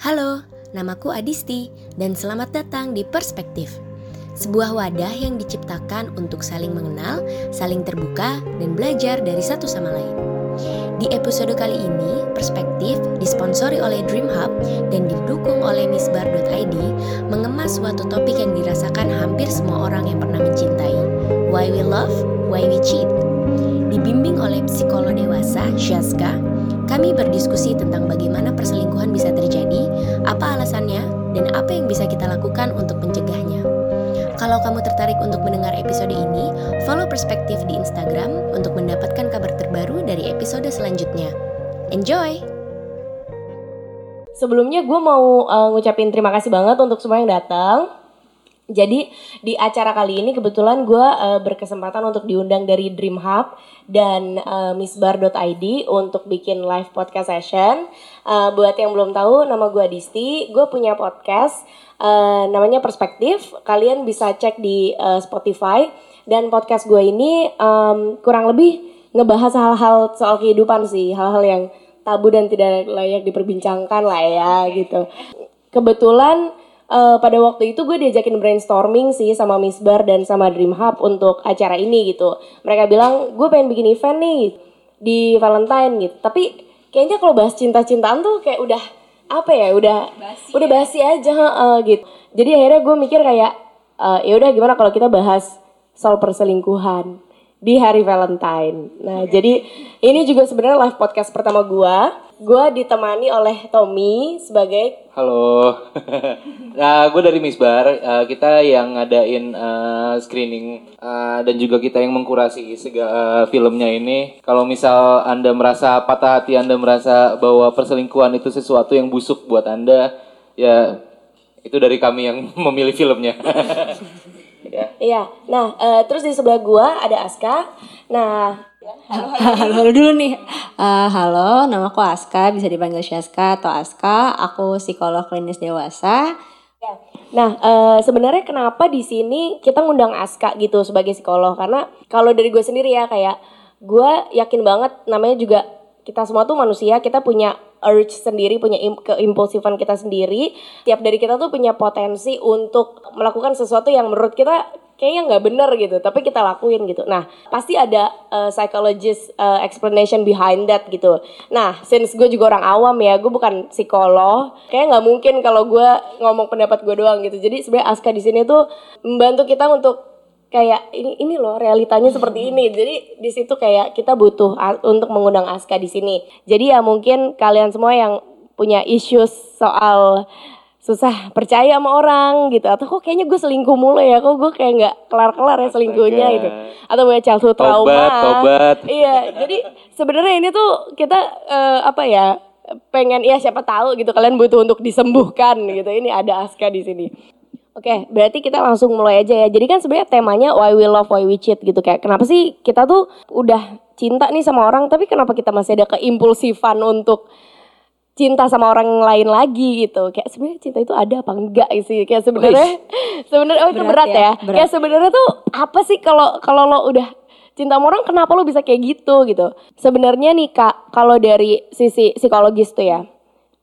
Halo, namaku Adisti dan selamat datang di Perspektif. Sebuah wadah yang diciptakan untuk saling mengenal, saling terbuka, dan belajar dari satu sama lain. Di episode kali ini, Perspektif disponsori oleh Dream Hub dan didukung oleh misbar.id mengemas suatu topik yang dirasakan hampir semua orang yang pernah mencintai. Why we love, why we cheat. Dibimbing oleh psikolog dewasa, Syaska, kami berdiskusi tentang bagaimana perselingkuhan bisa terjadi, apa alasannya, dan apa yang bisa kita lakukan untuk mencegahnya. Kalau kamu tertarik untuk mendengar episode ini, follow Perspektif di Instagram untuk mendapatkan kabar terbaru dari episode selanjutnya. Enjoy! Sebelumnya gue mau uh, ngucapin terima kasih banget untuk semua yang datang. Jadi di acara kali ini kebetulan gue uh, berkesempatan untuk diundang dari Dream Hub dan uh, misbar.id untuk bikin live podcast session. Uh, buat yang belum tahu, nama gue Disti. Gue punya podcast uh, namanya Perspektif. Kalian bisa cek di uh, Spotify. Dan podcast gue ini um, kurang lebih ngebahas hal-hal soal kehidupan sih, hal-hal yang tabu dan tidak layak diperbincangkan lah ya gitu. Kebetulan uh, pada waktu itu gue diajakin brainstorming sih sama Misbar dan sama Dream Hub untuk acara ini gitu. Mereka bilang gue pengen bikin event nih di Valentine gitu. Tapi kayaknya kalau bahas cinta-cintaan tuh kayak udah apa ya udah basi udah ya. basi ya? aja uh, gitu. Jadi akhirnya gue mikir kayak uh, ya udah gimana kalau kita bahas soal perselingkuhan di hari Valentine. Nah, jadi ini juga sebenarnya live podcast pertama gua. Gua ditemani oleh Tommy sebagai Halo. nah, gue dari Misbar. Uh, kita yang ngadain uh, screening uh, dan juga kita yang mengkurasi segala uh, filmnya ini. Kalau misal Anda merasa patah hati, Anda merasa bahwa perselingkuhan itu sesuatu yang busuk buat Anda, ya itu dari kami yang memilih filmnya. ya. Iya. Nah, uh, terus di sebelah gua ada Aska. Nah, halo, halo, halo, halo dulu nih. Uh, halo, nama aku Aska, bisa dipanggil Syaska atau Aska. Aku psikolog klinis dewasa. Ya. Nah, uh, sebenarnya kenapa di sini kita ngundang Aska gitu sebagai psikolog? Karena kalau dari gue sendiri ya kayak gue yakin banget namanya juga kita semua tuh manusia, kita punya urge sendiri, punya keimpulsifan kita sendiri. Tiap dari kita tuh punya potensi untuk melakukan sesuatu yang menurut kita kayaknya nggak bener gitu, tapi kita lakuin gitu. Nah, pasti ada uh, psychologist uh, explanation behind that gitu. Nah, since gue juga orang awam ya, gue bukan psikolog, kayak nggak mungkin kalau gue ngomong pendapat gue doang gitu. Jadi sebenarnya Aska di sini tuh membantu kita untuk kayak ini ini loh realitanya seperti ini. Jadi di situ kayak kita butuh untuk mengundang Aska di sini. Jadi ya mungkin kalian semua yang punya issues soal susah percaya sama orang gitu atau kok kayaknya gue selingkuh mulu ya kok gue kayak nggak kelar kelar ya selingkuhnya gitu atau punya childhood trauma tobat, tobat. iya jadi sebenarnya ini tuh kita uh, apa ya pengen ya siapa tahu gitu kalian butuh untuk disembuhkan gitu ini ada Aska di sini Oke, berarti kita langsung mulai aja ya. Jadi kan sebenarnya temanya why we love, why we cheat gitu kayak kenapa sih kita tuh udah cinta nih sama orang tapi kenapa kita masih ada keimpulsifan untuk cinta sama orang lain lagi gitu. Kayak sebenarnya cinta itu ada apa enggak sih? Kayak sebenarnya sebenarnya oh itu berat, berat ya. ya. Berat. Kayak sebenarnya tuh apa sih kalau kalau lo udah cinta sama orang kenapa lo bisa kayak gitu gitu. Sebenarnya nih Kak, kalau dari sisi psikologis tuh ya.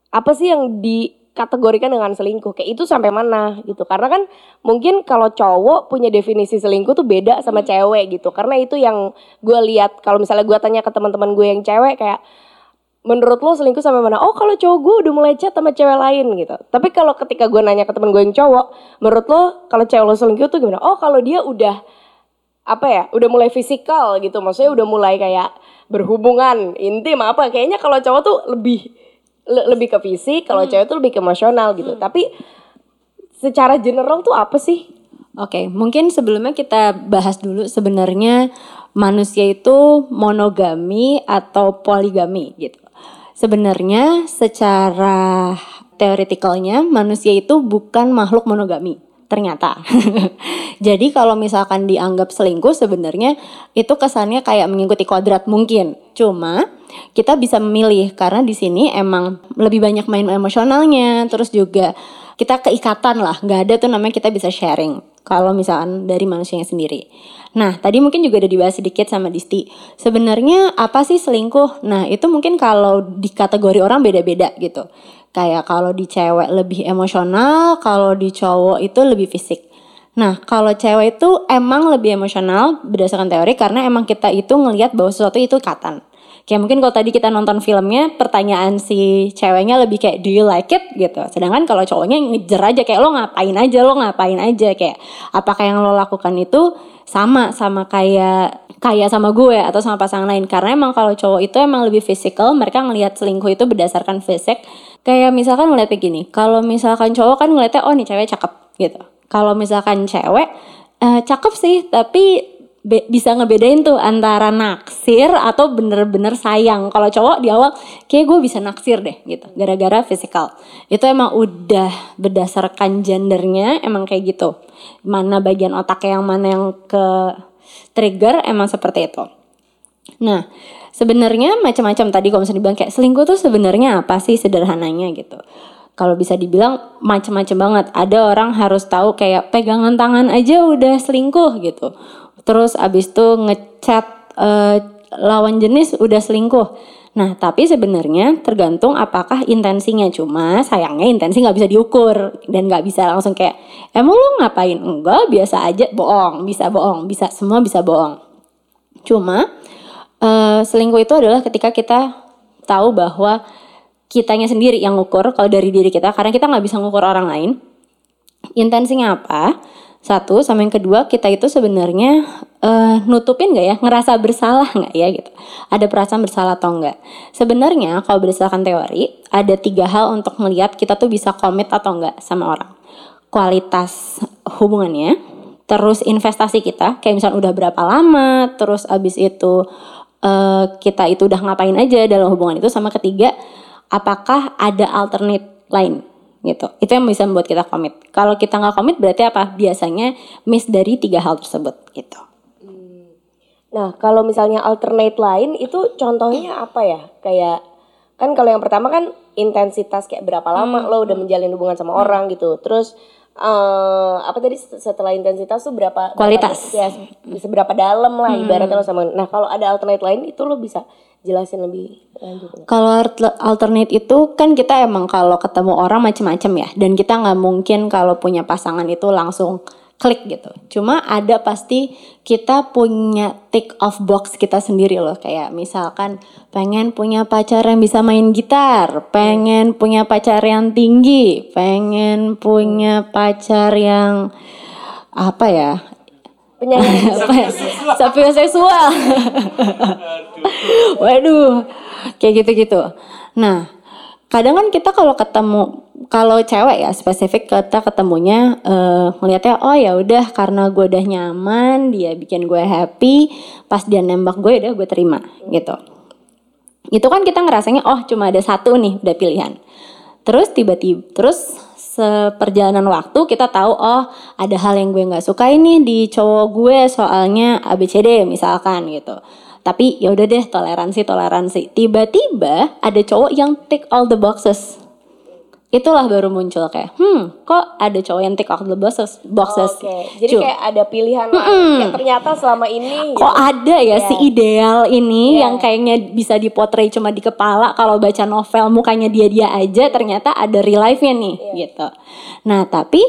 Apa sih yang di kategorikan dengan selingkuh. Kayak itu sampai mana gitu. Karena kan mungkin kalau cowok punya definisi selingkuh tuh beda sama hmm. cewek gitu. Karena itu yang gue lihat. Kalau misalnya gue tanya ke teman-teman gue yang cewek kayak menurut lo selingkuh sampai mana? Oh kalau cowok gue udah mulai chat sama cewek lain gitu. Tapi kalau ketika gue nanya ke teman gue yang cowok menurut lo kalau cewek lo selingkuh tuh gimana? Oh kalau dia udah apa ya udah mulai fisikal gitu. Maksudnya udah mulai kayak berhubungan intim apa kayaknya kalau cowok tuh lebih le lebih ke fisik, kalau hmm. cewek tuh lebih ke emosional gitu. Hmm. Tapi secara general tuh apa sih? Oke, okay, mungkin sebelumnya kita bahas dulu sebenarnya manusia itu monogami atau poligami gitu. Sebenarnya secara teoretikalnya manusia itu bukan makhluk monogami ternyata. Jadi kalau misalkan dianggap selingkuh sebenarnya itu kesannya kayak mengikuti kodrat mungkin. Cuma kita bisa memilih karena di sini emang lebih banyak main emosionalnya terus juga kita keikatan lah nggak ada tuh namanya kita bisa sharing Kalau misalkan dari manusianya sendiri. Nah, tadi mungkin juga udah dibahas sedikit sama Disti. Sebenarnya apa sih selingkuh? Nah, itu mungkin kalau di kategori orang beda-beda gitu. Kayak kalau di cewek lebih emosional, kalau di cowok itu lebih fisik. Nah, kalau cewek itu emang lebih emosional berdasarkan teori karena emang kita itu ngelihat bahwa sesuatu itu ikatan. Kayak mungkin kalau tadi kita nonton filmnya, pertanyaan si ceweknya lebih kayak do you like it? gitu. Sedangkan kalau cowoknya ngejer aja kayak lo ngapain aja, lo ngapain aja? Kayak apakah yang lo lakukan itu sama sama kayak kayak sama gue atau sama pasangan lain? Karena emang kalau cowok itu emang lebih fisikal mereka ngelihat selingkuh itu berdasarkan fisik. Kayak misalkan ngeliat gini kalau misalkan cowok kan ngeliatnya oh nih cewek cakep gitu. Kalau misalkan cewek eh, cakep sih tapi be- bisa ngebedain tuh antara naksir atau bener-bener sayang. Kalau cowok di awal kayak gue bisa naksir deh gitu, gara-gara fisikal. Itu emang udah berdasarkan gendernya emang kayak gitu. Mana bagian otak yang mana yang ke trigger emang seperti itu. Nah, sebenarnya macam-macam tadi kalau misalnya dibilang kayak selingkuh tuh sebenarnya apa sih sederhananya gitu. Kalau bisa dibilang macam-macam banget. Ada orang harus tahu kayak pegangan tangan aja udah selingkuh gitu terus abis itu ngechat uh, lawan jenis udah selingkuh. Nah, tapi sebenarnya tergantung apakah intensinya. Cuma sayangnya intensi nggak bisa diukur dan nggak bisa langsung kayak emang lu ngapain? Enggak, biasa aja. Bohong, bisa bohong, bisa semua bisa bohong. Cuma uh, selingkuh itu adalah ketika kita tahu bahwa kitanya sendiri yang ngukur kalau dari diri kita karena kita nggak bisa ngukur orang lain. Intensinya apa? Satu, sama yang kedua kita itu sebenarnya uh, nutupin gak ya, ngerasa bersalah nggak ya gitu. Ada perasaan bersalah atau enggak. Sebenarnya kalau berdasarkan teori ada tiga hal untuk melihat kita tuh bisa komit atau enggak sama orang. Kualitas hubungannya, terus investasi kita, kayak misalnya udah berapa lama, terus abis itu uh, kita itu udah ngapain aja dalam hubungan itu, sama ketiga apakah ada alternate lain gitu. Itu yang bisa membuat kita komit. Kalau kita nggak komit berarti apa? Biasanya miss dari tiga hal tersebut gitu. Nah, kalau misalnya alternate lain itu contohnya apa ya? Kayak kan kalau yang pertama kan intensitas kayak berapa lama Hmm. lo udah menjalin hubungan sama orang gitu. Terus eh apa tadi setelah intensitas tuh berapa Kualitas. berapa- ya seberapa dalam lah Hmm. ibaratnya lo sama. Nah, kalau ada alternate lain itu lo bisa jelasin lebih lanjut? Kalau alt- alternate itu kan kita emang kalau ketemu orang macem-macem ya dan kita nggak mungkin kalau punya pasangan itu langsung klik gitu. Cuma ada pasti kita punya tick of box kita sendiri loh kayak misalkan pengen punya pacar yang bisa main gitar, pengen punya pacar yang tinggi, pengen punya pacar yang apa ya Penyanyi apa ya? Sapioseksual. Waduh, kayak gitu-gitu. Nah, kadang kan kita kalau ketemu kalau cewek ya spesifik kita ketemunya eh ngelihatnya oh ya udah karena gue udah nyaman dia bikin gue happy pas dia nembak gue udah gue terima gitu. Itu kan kita ngerasanya oh cuma ada satu nih udah pilihan. Terus tiba-tiba terus seperjalanan waktu kita tahu oh ada hal yang gue nggak suka ini di cowok gue soalnya ABCD misalkan gitu tapi ya udah deh toleransi toleransi tiba-tiba ada cowok yang tick all the boxes itulah baru muncul kayak hmm kok ada cowok yang tick all the boxes boxes Oke, jadi Cu- kayak ada pilihan lain. Kayak ternyata selama ini kok gitu. ada ya si ideal ini Iya. yang kayaknya bisa dipotret cuma di kepala kalau baca novel mukanya dia-dia aja ternyata ada real life-nya nih gitu. Nah, tapi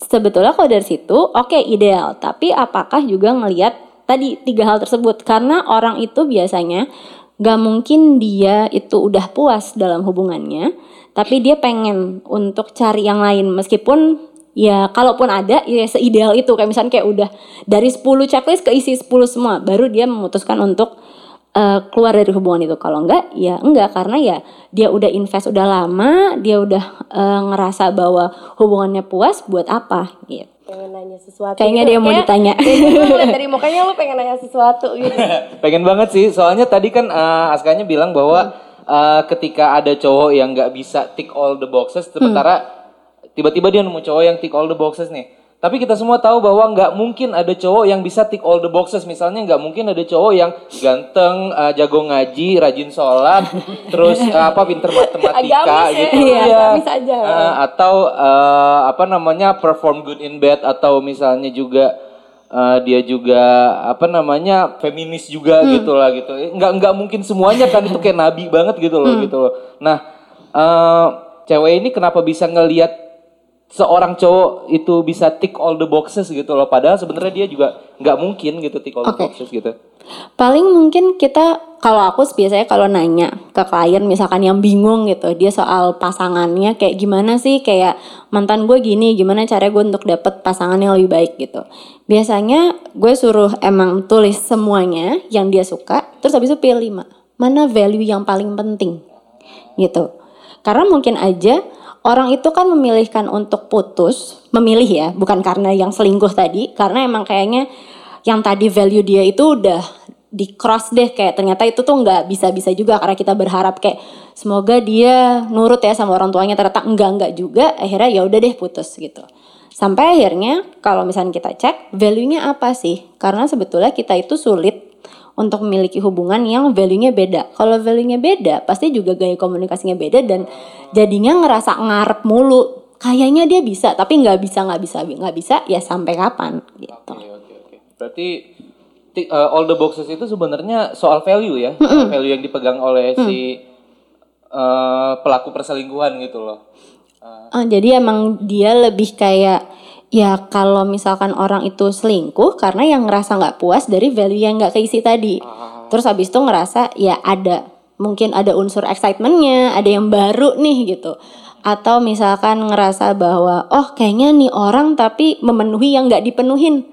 sebetulnya kalau dari situ oke ideal, tapi apakah juga ngelihat tadi tiga hal tersebut. Karena orang itu biasanya gak mungkin dia itu udah puas dalam hubungannya, tapi dia pengen untuk cari yang lain. Meskipun ya kalaupun ada ya seideal itu. Kayak misalnya kayak udah dari 10 checklist keisi 10 semua baru dia memutuskan untuk eh, keluar dari hubungan itu. Kalau enggak ya enggak karena ya dia udah invest udah lama dia udah eh, ngerasa bahwa hubungannya puas buat apa? Gitu pengen nanya sesuatu. Kayaknya gitu. dia mau ditanya. ngeliat dari mukanya lo pengen nanya sesuatu gitu. Pengen banget sih, soalnya tadi kan eh, Askanya bilang bahwa eh, ketika ada cowok yang nggak bisa tick all the boxes, sementara tiba-tiba dia nemu cowok yang tick all the boxes nih. Tapi kita semua tahu bahwa nggak mungkin ada cowok yang bisa tick all the boxes. Misalnya nggak mungkin ada cowok yang ganteng, uh, jago ngaji, rajin sholat, terus uh, apa pinter matematika Agamis ya, gitu. Iya. agamis aja. Uh, atau uh, apa namanya perform good in bed atau misalnya juga uh, dia juga apa namanya feminis juga gitu lah gitu. Nggak nggak mungkin semuanya kan itu kayak nabi banget gitu loh gitu loh. Nah, uh, cewek ini kenapa bisa ngelihat seorang cowok itu bisa tick all the boxes gitu loh padahal sebenarnya dia juga nggak mungkin gitu tick all the Oke. boxes gitu Paling mungkin kita kalau aku biasanya kalau nanya ke klien misalkan yang bingung gitu dia soal pasangannya kayak gimana sih kayak mantan gue gini gimana cara gue untuk dapet pasangan yang lebih baik gitu. Biasanya gue suruh emang tulis semuanya yang dia suka terus habis itu pilih lima mana value yang paling penting gitu. Karena mungkin aja orang itu kan memilihkan untuk putus, memilih ya, bukan karena yang selingkuh tadi, karena emang kayaknya yang tadi value dia itu udah di cross deh kayak ternyata itu tuh nggak bisa-bisa juga karena kita berharap kayak semoga dia nurut ya sama orang tuanya ternyata enggak enggak juga akhirnya ya udah deh putus gitu. Sampai akhirnya kalau misalnya kita cek value-nya apa sih? Karena sebetulnya kita itu sulit untuk memiliki hubungan yang value-nya beda. Kalau value-nya beda, pasti juga gaya komunikasinya beda dan jadinya ngerasa ngarep mulu. Kayaknya dia bisa, tapi nggak bisa, nggak bisa, nggak bisa. Ya sampai kapan gitu. Oke oke oke. Berarti ti- uh, all the boxes itu sebenarnya soal value ya, soal value yang dipegang oleh si uh, pelaku perselingkuhan gitu loh. Ah, jadi emang dia lebih kayak ya kalau misalkan orang itu selingkuh karena yang ngerasa nggak puas dari value yang nggak keisi tadi. Terus habis itu ngerasa ya ada mungkin ada unsur excitementnya, ada yang baru nih gitu. Atau misalkan ngerasa bahwa oh kayaknya nih orang tapi memenuhi yang nggak dipenuhin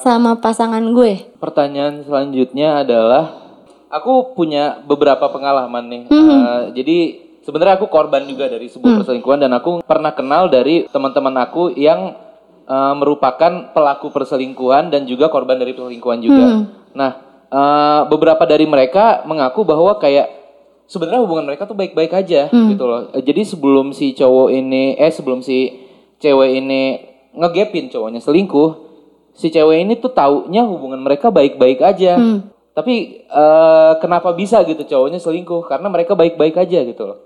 sama pasangan gue. Pertanyaan selanjutnya adalah aku punya beberapa pengalaman nih. Uh, jadi sebenarnya aku korban juga dari sebuah perselingkuhan dan aku pernah kenal dari teman-teman aku yang uh, merupakan pelaku perselingkuhan dan juga korban dari perselingkuhan juga. Nah, uh, beberapa dari mereka mengaku bahwa kayak sebenarnya hubungan mereka tuh baik-baik aja gitu loh. Uh, Jadi sebelum si cowok ini eh sebelum si cewek ini ngegapin cowoknya selingkuh, si cewek ini tuh taunya hubungan mereka baik-baik aja. Tapi eh, kenapa bisa gitu cowoknya selingkuh? Karena mereka baik-baik aja gitu loh.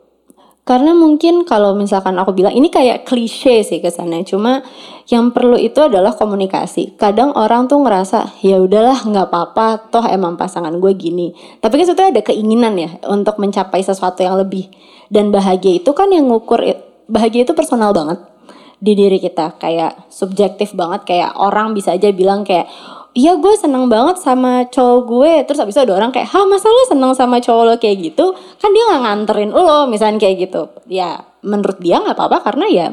Karena mungkin kalau misalkan aku bilang ini kayak klise sih kesannya, cuma yang perlu itu adalah komunikasi. Kadang orang tuh ngerasa ya udahlah nggak apa-apa, toh emang pasangan gue gini. Tapi kan sebetulnya ada keinginan ya untuk mencapai sesuatu yang lebih. Dan bahagia itu kan yang ngukur bahagia itu personal banget di diri kita, kayak subjektif banget. Kayak orang bisa aja bilang kayak Iya gue seneng banget sama cowok gue. Terus abis itu ada orang kayak Hah masa lo seneng sama cowok lo? Kayak gitu. Kan dia gak nganterin lo misalnya kayak gitu. Ya menurut dia gak apa-apa karena ya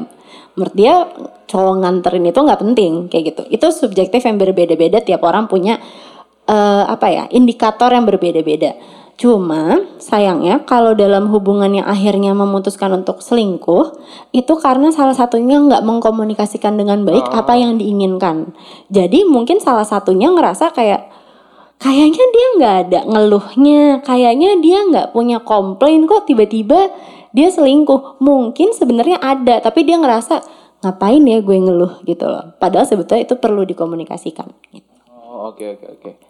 Menurut dia cowok nganterin itu gak penting kayak gitu. Itu subjektif yang berbeda-beda. Tiap orang punya eh, apa ya indikator yang berbeda-beda Cuma sayangnya kalau dalam hubungan yang akhirnya memutuskan untuk selingkuh itu karena salah satunya nggak mengkomunikasikan dengan baik apa yang diinginkan. Jadi mungkin salah satunya ngerasa kayak kayaknya dia nggak ada ngeluhnya, kayaknya dia nggak punya komplain kok tiba-tiba dia selingkuh. Mungkin sebenarnya ada tapi dia ngerasa ngapain ya gue ngeluh gitu loh. Padahal sebetulnya itu perlu dikomunikasikan. Gitu. Oh, oke oke oke.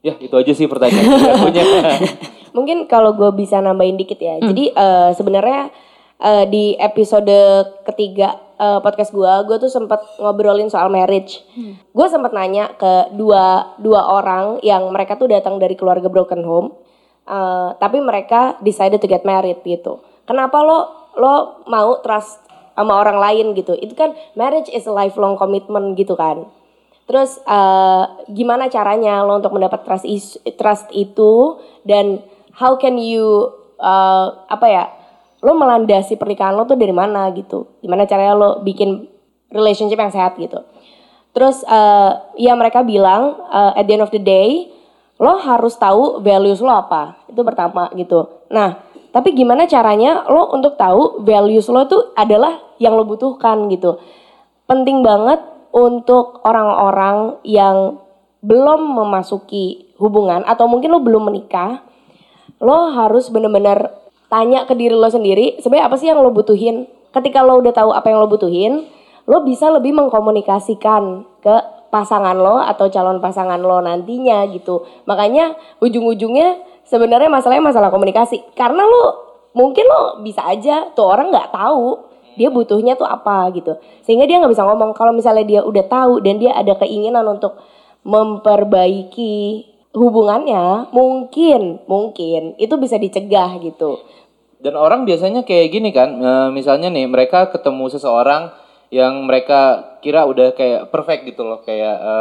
Ya, itu aja sih pertanyaan yang aku punya. Mungkin kalau gue bisa nambahin dikit ya. Jadi eh, sebenarnya eh, di episode ketiga eh, podcast gue, gue tuh sempat ngobrolin soal marriage. Gue sempat nanya ke dua dua orang yang mereka tuh datang dari keluarga broken home, eh, tapi mereka decided to get married gitu. Kenapa lo lo mau trust sama orang lain gitu? Itu kan marriage is a lifelong commitment gitu kan. Terus eh, gimana caranya lo untuk mendapat trust is- trust itu dan how can you eh, apa ya lo melandasi pernikahan lo tuh dari mana gitu? Gimana caranya lo bikin relationship yang sehat gitu? Terus eh, ya mereka bilang eh, at the end of the day lo harus tahu values lo apa itu pertama gitu. Nah tapi gimana caranya lo untuk tahu values lo tuh adalah yang lo butuhkan gitu penting banget untuk orang-orang yang belum memasuki hubungan atau mungkin lo belum menikah, lo harus bener-bener tanya ke diri lo sendiri, sebenarnya apa sih yang lo butuhin? Ketika lo udah tahu apa yang lo butuhin, lo bisa lebih mengkomunikasikan ke pasangan lo atau calon pasangan lo nantinya gitu. Makanya ujung-ujungnya sebenarnya masalahnya masalah komunikasi. Karena lo mungkin lo bisa aja tuh orang nggak tahu dia butuhnya tuh apa gitu. Sehingga dia nggak bisa ngomong. Kalau misalnya dia udah tahu dan dia ada keinginan untuk memperbaiki hubungannya, mungkin mungkin itu bisa dicegah gitu. Dan orang biasanya kayak gini kan, e, misalnya nih mereka ketemu seseorang yang mereka kira udah kayak perfect gitu loh, kayak e,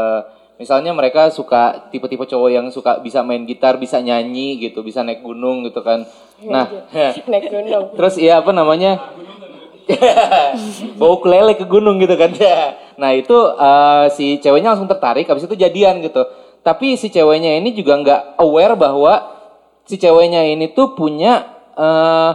misalnya mereka suka tipe-tipe cowok yang suka bisa main gitar, bisa nyanyi gitu, bisa naik gunung gitu kan. Nah, naik gunung. terus iya apa namanya? Bawa ukulele ke gunung gitu kan. nah, itu uh, si ceweknya langsung tertarik habis itu jadian gitu. Tapi si ceweknya ini juga nggak aware bahwa si ceweknya ini tuh punya uh,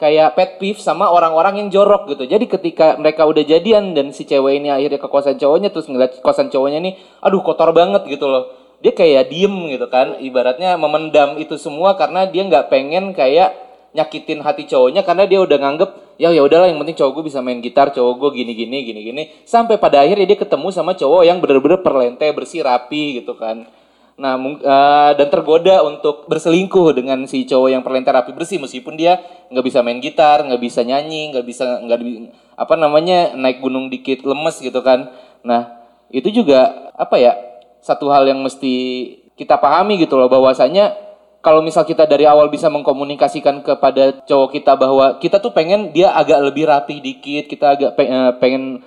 kayak pet peeve sama orang-orang yang jorok gitu. Jadi ketika mereka udah jadian dan si cewek ini akhirnya ke kosan cowoknya terus ngeliat kosan cowoknya ini, aduh kotor banget gitu loh. Dia kayak diem gitu kan, ibaratnya memendam itu semua karena dia nggak pengen kayak nyakitin hati cowoknya karena dia udah nganggep ya ya udahlah yang penting cowok gue bisa main gitar cowok gue gini gini gini gini sampai pada akhirnya dia ketemu sama cowok yang bener-bener perlente bersih rapi gitu kan. Nah uh, dan tergoda untuk berselingkuh dengan si cowok yang perlente rapi bersih meskipun dia nggak bisa main gitar nggak bisa nyanyi nggak bisa nggak apa namanya naik gunung dikit lemes gitu kan. Nah itu juga apa ya satu hal yang mesti kita pahami gitu loh bahwasanya kalau misal kita dari awal bisa mengkomunikasikan kepada cowok kita bahwa kita tuh pengen dia agak lebih rapi dikit, kita agak eh, pengen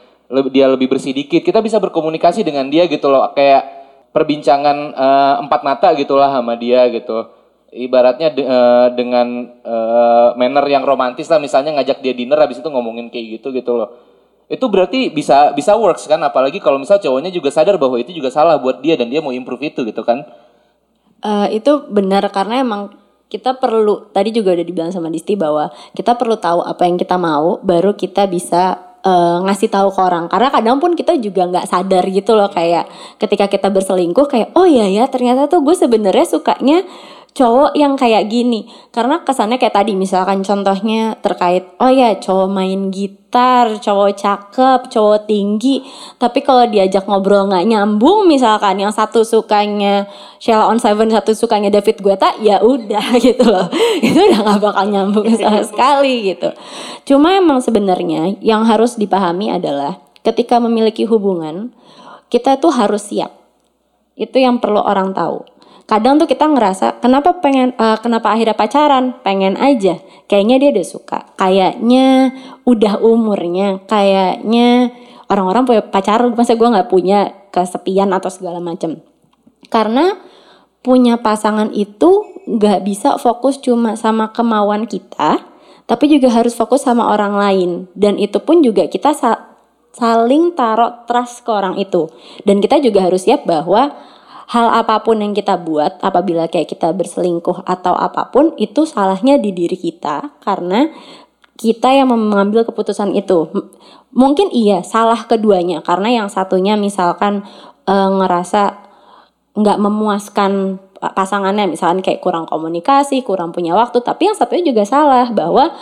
dia lebih bersih dikit, kita bisa berkomunikasi dengan dia gitu loh, kayak perbincangan uh, empat mata gitulah sama dia gitu. Ibaratnya de, uh, dengan uh, manner yang romantis lah, misalnya ngajak dia dinner habis itu ngomongin kayak gitu gitu loh. Itu berarti bisa bisa works kan, apalagi kalau misal cowoknya juga sadar bahwa itu juga salah buat dia dan dia mau improve itu gitu kan. Uh, itu benar karena emang kita perlu tadi juga udah dibilang sama Disti bahwa kita perlu tahu apa yang kita mau baru kita bisa uh, ngasih tahu ke orang. Karena kadang pun kita juga nggak sadar gitu loh kayak ketika kita berselingkuh kayak oh iya ya ternyata tuh gue sebenarnya sukanya cowok yang kayak gini. Karena kesannya kayak tadi misalkan contohnya terkait oh ya cowok main gitar cowok cakep cowok tinggi. Tapi kalau diajak ngobrol nggak nyambung misalkan yang satu sukanya Sheila on Seven satu sukanya David Guetta ya udah gitu loh. Itu udah nggak bakal nyambung sama sekali gitu. Cuma emang sebenarnya yang harus dipahami adalah ketika memiliki hubungan kita tuh harus siap. Itu yang perlu orang tahu kadang tuh kita ngerasa kenapa pengen uh, kenapa akhirnya pacaran? Pengen aja. Kayaknya dia udah suka. Kayaknya udah umurnya. Kayaknya orang-orang punya pacar masa gue nggak punya kesepian atau segala macem. Karena punya pasangan itu nggak bisa fokus cuma sama kemauan kita tapi juga harus fokus sama orang lain. Dan itu pun juga kita sa saling taruh trust ke orang itu. Dan kita juga harus siap bahwa hal apa pun yang kita buat apabila kayak kita berselingkuh atau apa pun itu salahnya di diri kita karena kita yang mengambil keputusan itu. Mungkin iya salah keduanya karena yang satunya misalkan e, ngerasa nggak memuaskan pasangannya misalkan kayak kurang komunikasi, kurang punya waktu, tapi yang satunya juga salah bahwa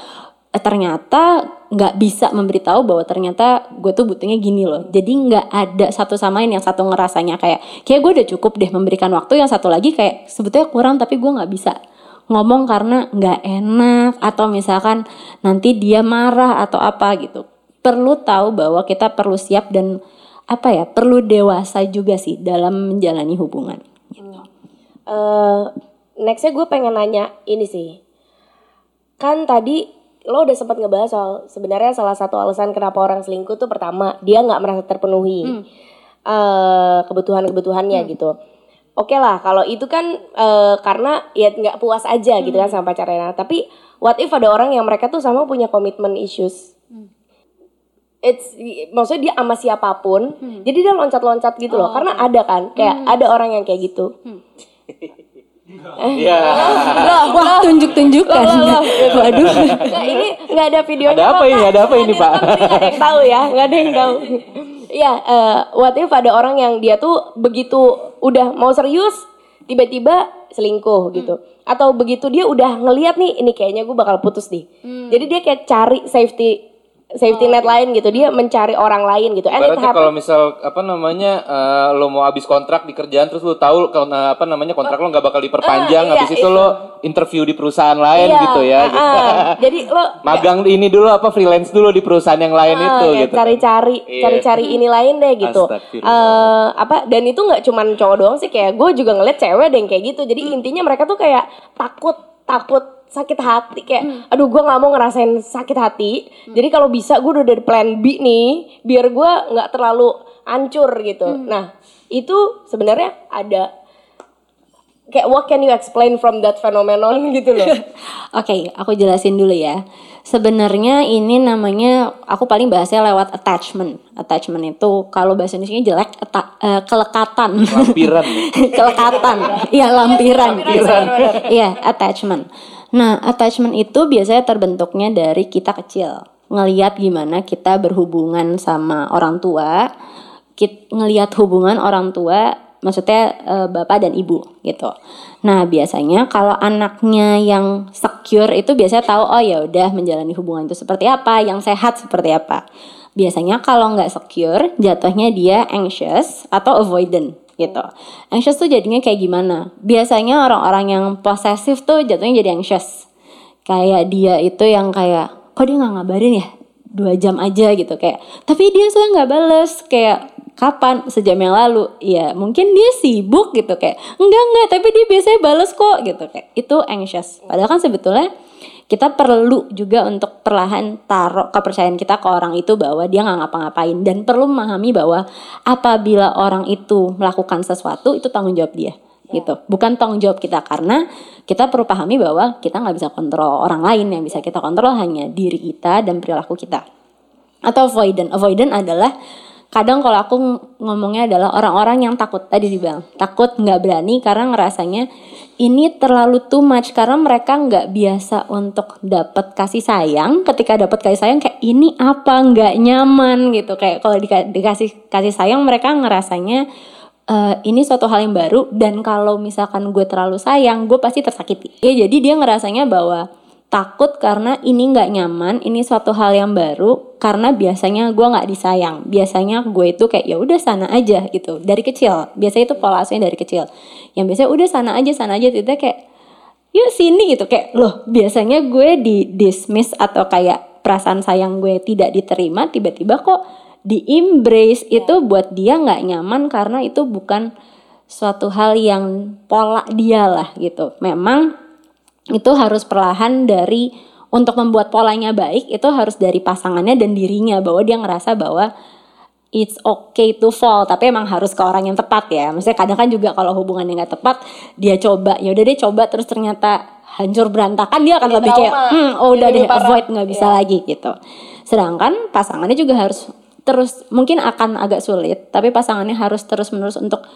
eh, ternyata nggak bisa memberitahu bahwa ternyata gue tuh butuhnya gini loh. Jadi nggak ada satu sama lain yang satu ngerasanya kayak kayak gue udah cukup deh memberikan waktu, yang satu lagi kayak sebetulnya kurang tapi gue nggak bisa ngomong karena nggak enak atau misalkan nanti dia marah atau apa gitu. Perlu tahu bahwa kita perlu siap dan apa ya perlu dewasa juga sih dalam menjalani hubungan. Gitu. Uh, nextnya gue pengen nanya ini sih, kan tadi lo udah sempat ngebahas soal sebenarnya salah satu alasan kenapa orang selingkuh tuh pertama dia nggak merasa terpenuhi hmm. uh, kebutuhan-kebutuhannya hmm. gitu. Oke okay lah kalau itu kan uh, karena ya nggak puas aja hmm. gitu kan hmm. sama pacarnya. Tapi what if ada orang yang mereka tuh sama punya komitmen issues. Hmm. It's maksudnya dia sama siapa pun, hmm. jadi dia loncat-loncat gitu oh. loh. Karena ada kan, kayak hmm. ada orang yang kayak gitu. Hmm. Iya. Wah, tunjuk-tunjukkan. Waduh. Nah, ini nggak ada videonya. Ada apa ini? Ada apa ini, Pak? Nggak ada yang tahu ya, nggak ada yang tahu. Iya, uh, what if ada orang yang dia tuh begitu udah mau serius, tiba-tiba selingkuh hmm. gitu. Atau begitu dia udah ngeliat nih, ini kayaknya gue bakal putus nih. Hmm. Jadi dia kayak cari safety safety net lain gitu dia mencari orang lain gitu and it Ibaratnya happen- kalau misal apa namanya eh, lo mau habis kontrak di kerjaan terus lo tahu kalau eh, apa namanya kontrak lo nggak bakal diperpanjang Ah, iya, habis itu itu. lo interview di perusahaan lain Iya, gitu ya ah, gitu. ah. jadi lo magang ini dulu apa freelance dulu di perusahaan yang lain Ah, itu ya, gitu cari-cari Iya. cari-cari ini lain deh gitu. Eh, apa dan itu nggak cuman cowok doang sih kayak gue juga ngeliat cewek deh yang kayak gitu jadi Hmm. intinya mereka tuh kayak takut takut sakit hati kayak aduh gue nggak mau ngerasain sakit hati jadi kalau bisa gue udah dari plan B nih biar gue nggak terlalu hancur gitu nah itu sebenarnya ada kayak what can you explain from that phenomenon gitu loh Oke, aku jelasin dulu ya. Sebenarnya ini namanya aku paling bahasnya lewat attachment. Attachment itu kalau bahasa Indonesia jelek eta- eh, kelekatan. lampiran kelekatan. Iya, lampiran. Iya, attachment. Nah, attachment itu biasanya terbentuknya dari kita kecil. Ngeliat gimana kita berhubungan sama orang tua, kit, ngeliat hubungan orang tua maksudnya eh, bapak dan ibu gitu. Nah biasanya kalau anaknya yang secure itu biasanya tahu oh ya udah menjalani hubungan itu seperti apa, yang sehat seperti apa. Biasanya kalau nggak secure jatuhnya dia anxious atau avoidant gitu. Anxious tuh jadinya kayak gimana? Biasanya orang-orang yang posesif tuh jatuhnya jadi anxious. Kayak dia itu yang kayak kok dia nggak ngabarin ya? Dua jam aja gitu. Kayak tapi dia soalnya nggak bales. Kayak kapan? Sejam yang lalu. Ya mungkin dia sibuk gitu. Kayak enggak enggak tapi dia biasanya bales kok gitu. Kayak itu anxious. Padahal kan sebetulnya kita perlu juga untuk perlahan taruh kepercayaan kita ke orang itu bahwa dia nggak ngapa-ngapain. Dan perlu memahami bahwa apabila orang itu melakukan sesuatu itu tanggung jawab dia gitu. Bukan tanggung jawab kita karena kita perlu pahami bahwa kita nggak bisa kontrol orang lain. Yang bisa kita kontrol hanya diri kita dan perilaku kita. Atau avoidant avoidant adalah kadang kalau aku ngomongnya adalah orang-orang yang takut. Tadi dibilang takut nggak berani karena ngerasanya ini terlalu too much karena mereka nggak biasa untuk dapat kasih sayang. Ketika dapat kasih sayang kayak ini apa? Nggak nyaman gitu. Kayak kalau dika- dikasih kasih sayang mereka ngerasanya eh, ini suatu hal yang baru dan kalau misalkan gue terlalu sayang gue pasti tersakiti. Ya jadi dia ngerasanya bahwa takut karena ini nggak nyaman ini suatu hal yang baru karena biasanya gue nggak disayang. Biasanya gue itu kayak ya udah sana aja gitu. Dari kecil. Biasanya itu pola asuhnya dari kecil. Yang biasanya udah sana aja sana aja itu kayak yuk sini gitu. Kayak loh biasanya gue di dismiss atau kayak perasaan sayang gue tidak diterima tiba-tiba kok di embrace itu buat dia nggak nyaman karena itu bukan suatu hal yang pola dia lah gitu. Memang itu harus perlahan dari untuk membuat polanya baik itu harus dari pasangannya dan dirinya bahwa dia ngerasa bahwa it's okay to fall tapi emang harus ke orang yang tepat ya maksudnya kadang kan juga kalau hubungannya nggak tepat dia coba ya udah deh coba terus ternyata hancur berantakan dia akan lebih kayak hmm, oh udah deh parah." avoid nggak bisa Iya. lagi gitu sedangkan pasangannya juga harus terus mungkin akan agak sulit tapi pasangannya harus terus menerus untuk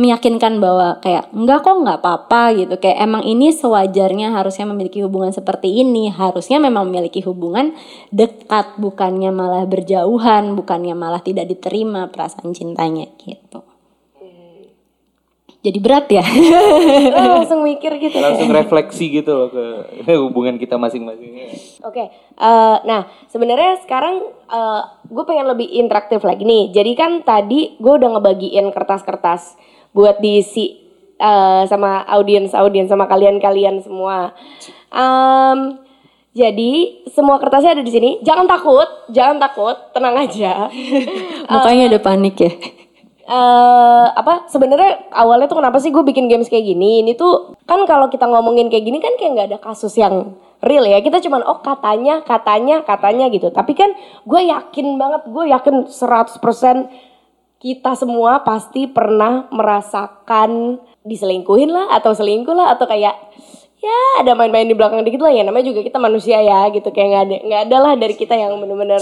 meyakinkan bahwa kayak enggak kok nggak apa-apa gitu. Kayak emang ini sewajarnya harusnya memiliki hubungan seperti ini harusnya memang memiliki hubungan dekat bukannya malah berjauhan bukannya malah tidak diterima perasaan cintanya gitu. Jadi berat ya? Lo langsung mikir gitu. Langsung refleksi gitu loh ke hubungan kita masing-masing. Oke, eh, nah sebenarnya sekarang gue pengen lebih interaktif lagi nih. Jadi kan tadi gue udah ngebagiin kertas-kertas buat diisi eh, sama audiens-audiens sama kalian-kalian semua. Em, jadi semua kertasnya ada di sini. Jangan takut, jangan takut, tenang aja. mukanya udah panik ya eh apa sebenarnya awalnya tuh kenapa sih gue bikin games kayak gini ini tuh kan kalau kita ngomongin kayak gini kan kayak nggak ada kasus yang real ya kita cuman oh katanya katanya katanya gitu tapi kan gue yakin banget gue yakin 100% kita semua pasti pernah merasakan diselingkuhin lah atau selingkuh lah atau kayak ya ada main-main di belakang dikit lah ya. Namanya juga kita manusia ya gitu. Kayak nggak ada nggak ada lah dari kita yang benar-benar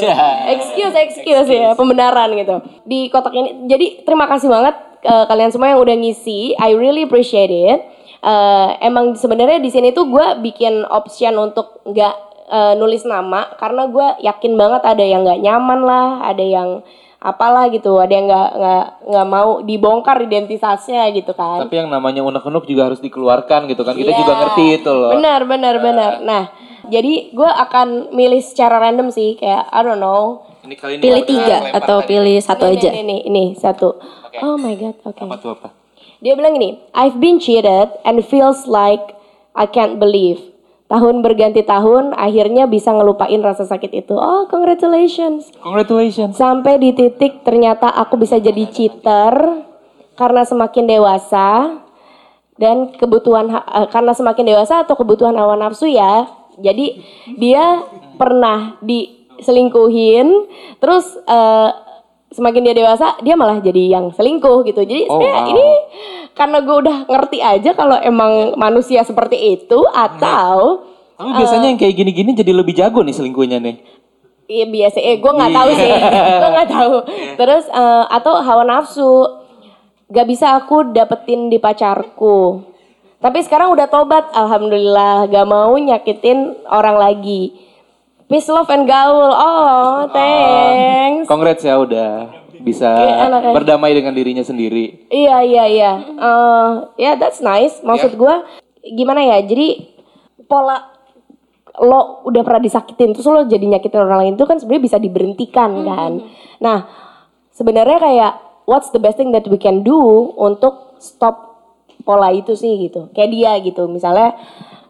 excuse excuse ya pembenaran gitu. Di kotak ini jadi terima kasih banget eh, kalian semua yang udah ngisi. I really appreciate it. Eh, emang sebenarnya di sini tuh gue bikin option untuk nggak eh, nulis nama karena gue yakin banget ada yang nggak nyaman lah ada yang apalah gitu ada yang nggak nggak nggak mau dibongkar identitasnya gitu kan tapi yang namanya unek-unek juga harus dikeluarkan gitu kan kita Iya. juga ngerti itu loh Benar, benar, benar. Nah, jadi gue akan milih secara random sih kayak I don't know. Ini kali ini Pilih tiga atau tadi. pilih satu Ini, aja. Ini, ini, ini satu. Oke. Oh my god, oke. Apa tuh apa? Dia bilang ini, I've been cheated and feels like I can't believe. Tahun berganti tahun, akhirnya bisa ngelupain rasa sakit itu. Oh, congratulations. Congratulations. Sampai di titik ternyata aku bisa jadi cheater karena semakin dewasa dan kebutuhan ha- eh, karena semakin dewasa atau kebutuhan hawa nafsu ya. Jadi dia pernah diselingkuhin, terus eh, semakin dia dewasa dia malah jadi yang selingkuh gitu. Jadi Oh, sebenarnya wow. ini karena gue udah ngerti aja kalau emang manusia seperti itu atau Tapi biasanya yang kayak gini-gini jadi lebih jago nih selingkuhnya nih. Iya biasa, eh gue nggak tahu sih, gue nggak tahu. Terus eh, atau hawa nafsu, gak bisa aku dapetin di pacarku. Tapi sekarang udah tobat, alhamdulillah, gak mau nyakitin orang lagi. Peace, love, and gaul. Oh, thanks. Congrats ya udah bisa Iya, enak ya. berdamai dengan dirinya sendiri. Iya iya iya. Eh, ya that's nice. Maksud gua gimana ya? Jadi pola lo udah pernah disakitin terus lo jadi nyakitin orang lain itu kan sebenarnya bisa diberhentikan kan. Nah, sebenarnya kayak what's the best thing that we can do untuk stop pola itu sih gitu. Kayak dia gitu. Misalnya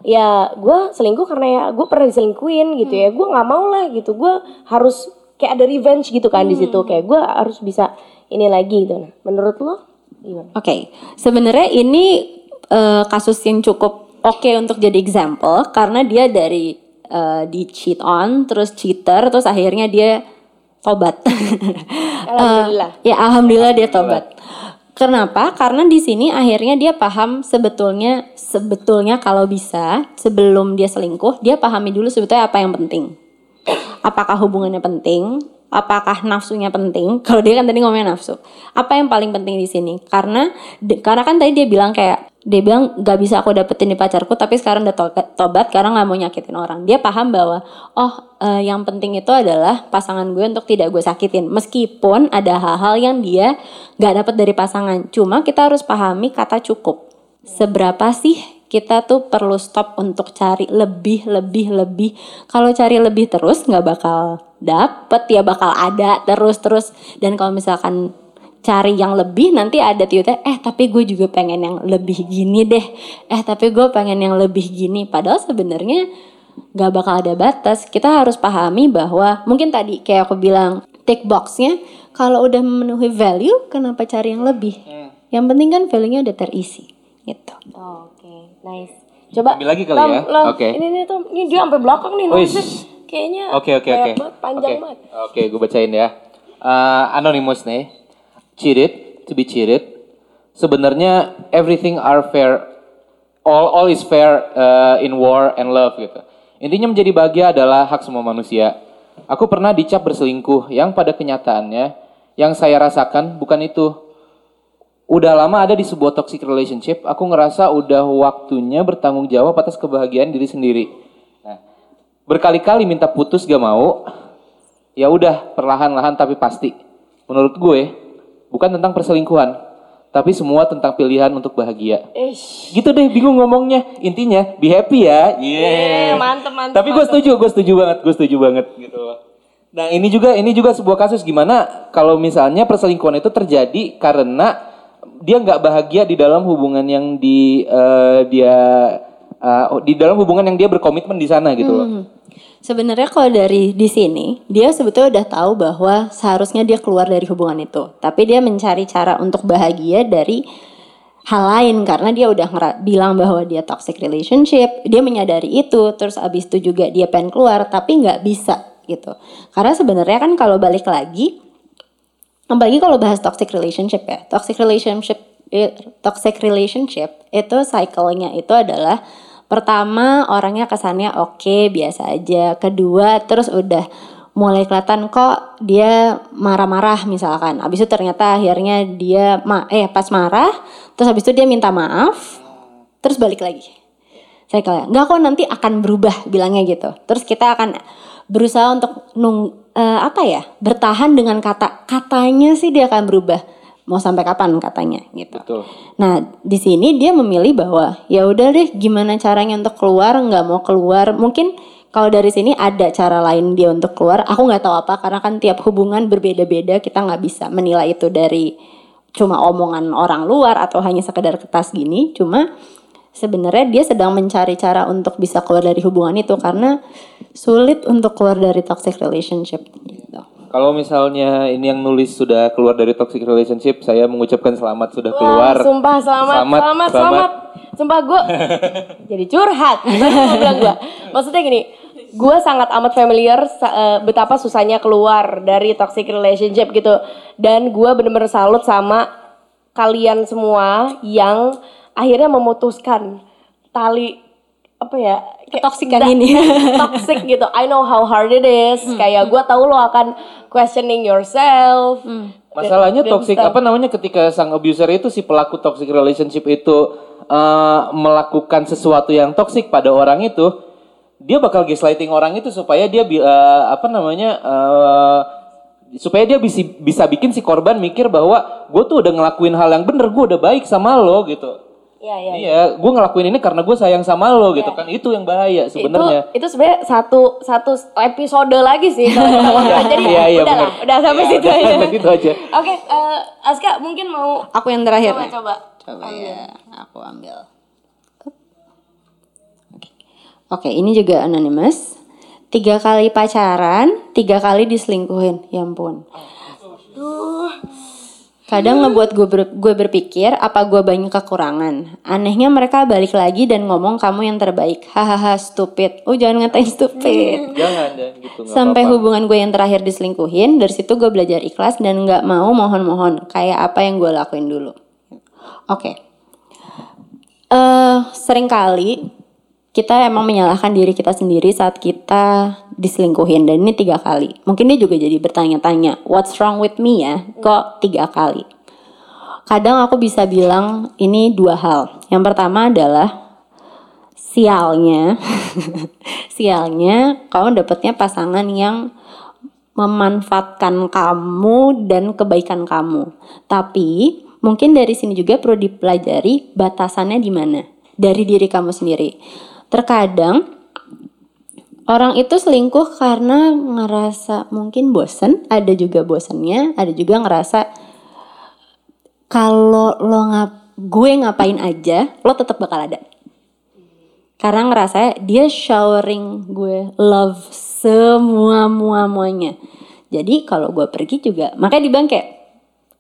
ya gue selingkuh karena ya gue pernah diselingkuhin gitu ya. Gue nggak mau lah gitu. Gue harus kayak ada revenge gitu kan di situ. Kayak gue harus bisa ini lagi gitu. Nah, menurut lo gimana? Oke, sebenarnya ini eh, kasus yang cukup oke untuk jadi example karena dia dari eh, di cheat on, terus cheater, terus akhirnya dia tobat. Alhamdulillah. Eh, ya alhamdulillah dia tobat. Kenapa? Karena di sini akhirnya dia paham sebetulnya sebetulnya kalau bisa sebelum dia selingkuh dia pahami dulu sebetulnya apa yang penting. Apakah hubungannya penting? Apakah nafsunya penting? Kalau dia kan tadi ngomongnya nafsu. Apa yang paling penting di sini? Karena karena kan tadi dia bilang kayak dia bilang gak bisa aku dapetin di pacarku tapi sekarang udah to- tobat karena nggak mau nyakitin orang. Dia paham bahwa oh eh, yang penting itu adalah pasangan gue untuk tidak gue sakitin. Meskipun ada hal-hal yang dia gak dapet dari pasangan. Cuma kita harus pahami kata cukup. Seberapa sih kita tuh perlu stop untuk cari lebih lebih lebih. Kalau cari lebih terus nggak bakal dapet. Ya bakal ada terus terus. Dan kalau misalkan cari yang lebih nanti ada tiba eh tapi gue juga pengen yang lebih gini deh. Eh tapi gue pengen yang lebih gini. Padahal sebenarnya nggak bakal ada batas. Kita harus pahami bahwa mungkin tadi kayak aku bilang tick boxnya kalau udah memenuhi value kenapa cari yang lebih? Yang penting kan value-nya udah terisi gitu. Oh, nice. Coba Ambil lagi kali ya? Oke. Ini nih Tom, ini dia sampai belakang nih nulisnya. Kayaknya Oke oke oke. panjang Oke. banget. Oke, gue bacain ya. Eh, anonymous nih. Cheated, to be cheated. Sebenarnya everything are fair. All all is fair eh, in war and love gitu. Intinya menjadi bahagia adalah hak semua manusia. Aku pernah dicap berselingkuh yang pada kenyataannya yang saya rasakan bukan itu. Udah lama ada di sebuah toxic relationship, aku ngerasa udah waktunya bertanggung jawab atas kebahagiaan diri sendiri. Nah, berkali-kali minta putus gak mau, ya udah perlahan-lahan tapi pasti. Menurut gue, bukan tentang perselingkuhan, tapi semua tentang pilihan untuk bahagia. Ish. Gitu deh, bingung ngomongnya. Intinya, be happy ya. Yeah, mantep, mantep, Tapi gue setuju, gue setuju banget, gue setuju banget gitu. Nah ini juga ini juga sebuah kasus gimana kalau misalnya perselingkuhan itu terjadi karena dia nggak bahagia di dalam hubungan yang di eh, dia eh, di dalam hubungan yang dia berkomitmen di sana gitu loh. Sebenarnya kalau dari di sini dia sebetulnya udah tahu bahwa seharusnya dia keluar dari hubungan itu, tapi dia mencari cara untuk bahagia dari hal lain karena dia udah bilang bahwa dia toxic relationship, dia menyadari itu, terus abis itu juga dia pengen keluar tapi nggak bisa gitu. Karena sebenarnya kan kalau balik lagi, apalagi kalau bahas toxic relationship ya, toxic relationship eh, toxic relationship itu cycle-nya itu adalah pertama orangnya kesannya oke biasa aja, kedua terus udah mulai kelihatan kok dia marah-marah misalkan, abis itu ternyata akhirnya dia ma eh pas marah, terus abis itu dia minta maaf, terus balik lagi. Saya kayak nggak kok nanti akan berubah bilangnya gitu. Terus kita akan berusaha untuk nung eh, apa ya? Bertahan dengan kata katanya sih dia akan berubah. Mau sampai kapan katanya gitu. Betul. nah di sini dia memilih bahwa ya udah deh gimana caranya untuk keluar? Nggak mau keluar. Mungkin kalau dari sini ada cara lain dia untuk keluar. Aku nggak tahu apa karena kan tiap hubungan berbeda-beda. Kita nggak bisa menilai itu dari cuma omongan orang luar atau hanya sekedar kertas gini. Cuma sebenarnya dia sedang mencari cara untuk bisa keluar dari hubungan itu. Karena sulit untuk keluar dari toxic relationship gitu. Kalau misalnya ini yang nulis sudah keluar dari toxic relationship, saya mengucapkan selamat sudah keluar. Wah, sumpah selamat, selamat, selamat, selamat. Sumpah gue jadi curhat. bilang gue. Maksudnya gini, gue sangat amat familiar uh, betapa susahnya keluar dari toxic relationship gitu. Dan gue bener-bener salut sama kalian semua yang akhirnya memutuskan tali apa ya ketoksikan ini. toxic gitu. I know how hard it is. Hmm. kayak gue tahu lo akan questioning yourself. Hmm. masalahnya toxic apa namanya ketika sang abuser itu si pelaku toxic relationship itu uh, melakukan sesuatu yang toxic pada orang itu dia bakal gaslighting orang itu supaya dia uh, apa namanya uh, supaya dia bisa bisa bikin si korban mikir bahwa gue tuh udah ngelakuin hal yang bener gue udah baik sama lo gitu Iya, iya. Iya, ya. gue ngelakuin ini karena gue sayang sama lo ya. gitu kan. Itu yang bahaya sebenarnya. Itu, itu sebenarnya satu satu episode lagi sih Jadi iya, iya, udah lah, udah sampai ya, situ aja. Sampai situ aja. Oke, okay, uh, eh, Aska mungkin mau aku yang terakhir. Coba coba. Coba ambil. ya, aku ambil. Oke, okay, ini juga anonymous. Tiga kali pacaran, tiga kali diselingkuhin. Ya ampun. Duh Kadang ngebuat gue ber, gue berpikir apa gue banyak kekurangan. Anehnya mereka balik lagi dan ngomong kamu yang terbaik. Hahaha stupid. Oh jangan ngatain stupid. jangan dan gitu. Sampai apa -apa. hubungan gue yang terakhir diselingkuhin. Dari situ gue belajar ikhlas dan nggak mau mohon-mohon kayak apa yang gue lakuin dulu. Oke. Okay. Uh, eh, sering kali kita emang menyalahkan diri kita sendiri saat kita diselingkuhin dan ini tiga kali. Mungkin dia juga jadi bertanya-tanya, what's wrong with me ya? Kok tiga kali? Kadang aku bisa bilang ini dua hal. Yang pertama adalah sialnya, sialnya kamu dapetnya pasangan yang memanfaatkan kamu dan kebaikan kamu. Tapi mungkin dari sini juga perlu dipelajari batasannya di mana dari diri kamu sendiri terkadang orang itu selingkuh karena ngerasa mungkin bosen, ada juga bosennya, ada juga ngerasa kalau lo ngap gue ngapain aja, lo tetap bakal ada. Karena ngerasa dia showering gue love semua mua muanya. Jadi kalau gue pergi juga, makanya dibilang kayak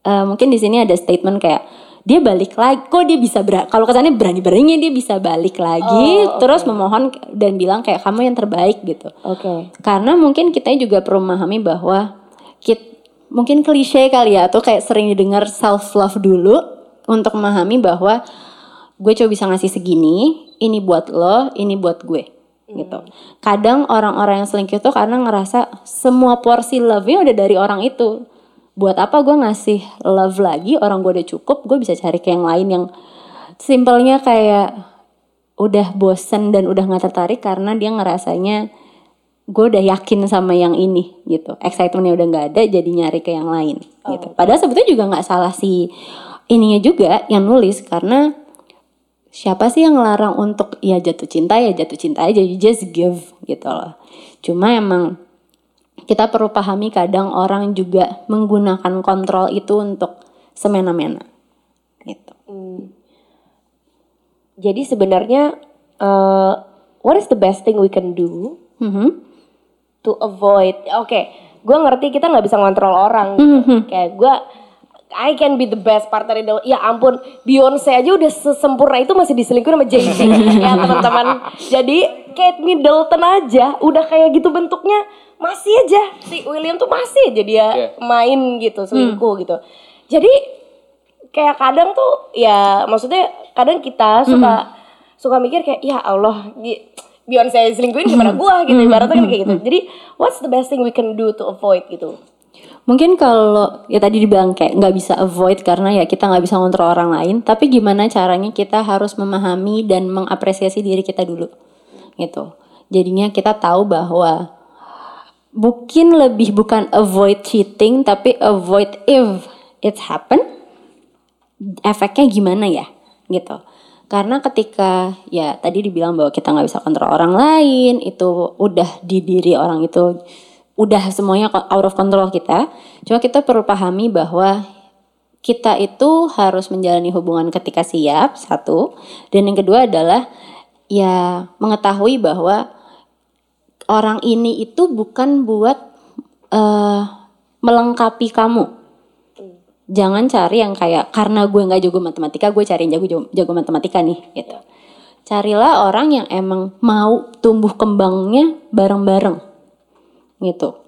uh, mungkin di sini ada statement kayak dia balik lagi kok dia bisa ber kalau kesannya berani beraninya dia bisa balik lagi oh, okay. terus memohon dan bilang kayak kamu yang terbaik gitu oke okay. karena mungkin kita juga perlu memahami bahwa kita mungkin klise kali ya atau kayak sering didengar self love dulu untuk memahami bahwa gue coba bisa ngasih segini ini buat lo ini buat gue gitu. Hmm. Kadang orang-orang yang selingkuh itu karena ngerasa semua porsi love-nya udah dari orang itu buat apa gue ngasih love lagi orang gue udah cukup gue bisa cari ke yang lain yang simpelnya kayak udah bosen dan udah nggak tertarik karena dia ngerasanya gue udah yakin sama yang ini gitu. Excitementnya udah nggak ada jadi nyari ke yang lain oh. gitu padahal sebetulnya juga nggak salah si ininya juga yang nulis karena siapa sih yang ngelarang untuk ya jatuh cinta ya jatuh cinta aja you just give gitu loh. Cuma emang kita perlu pahami kadang orang juga menggunakan kontrol itu untuk semena-mena gitu. Hmm. Jadi sebenarnya uh, what is the best thing we can do mm -hmm. to avoid? Oke, okay, gue ngerti kita nggak bisa ngontrol orang. Gitu. Mm -hmm. Kayak gue I can be the best partner in the world. Ya ampun, Beyonce aja udah sesempurna itu masih diselingkuhin sama Jay-Z ya teman-teman. Jadi Kate Middleton aja udah kayak gitu bentuknya masih aja si William tuh masih aja dia yeah. main gitu selingkuh hmm. gitu. Jadi kayak kadang tuh ya maksudnya kadang kita suka hmm. suka mikir kayak ya Allah Beyonce selingkuhin gimana gua gitu hmm. ibaratnya kayak gitu. Hmm. Jadi what's the best thing we can do to avoid gitu? Mungkin kalau ya tadi dibilang kayak nggak bisa avoid karena ya kita nggak bisa ngontrol orang lain, tapi gimana caranya kita harus memahami dan mengapresiasi diri kita dulu, gitu. Jadinya kita tahu bahwa mungkin lebih bukan avoid cheating, tapi avoid if it happen, efeknya gimana ya, gitu. Karena ketika ya tadi dibilang bahwa kita nggak bisa kontrol orang lain, itu udah di diri orang itu udah semuanya out of control kita. Cuma kita perlu pahami bahwa kita itu harus menjalani hubungan ketika siap satu, dan yang kedua adalah ya mengetahui bahwa orang ini itu bukan buat eh, melengkapi kamu. Jangan cari yang kayak karena gue nggak jago matematika gue cari yang jago jago matematika nih gitu. Carilah orang yang emang mau tumbuh kembangnya bareng-bareng gitu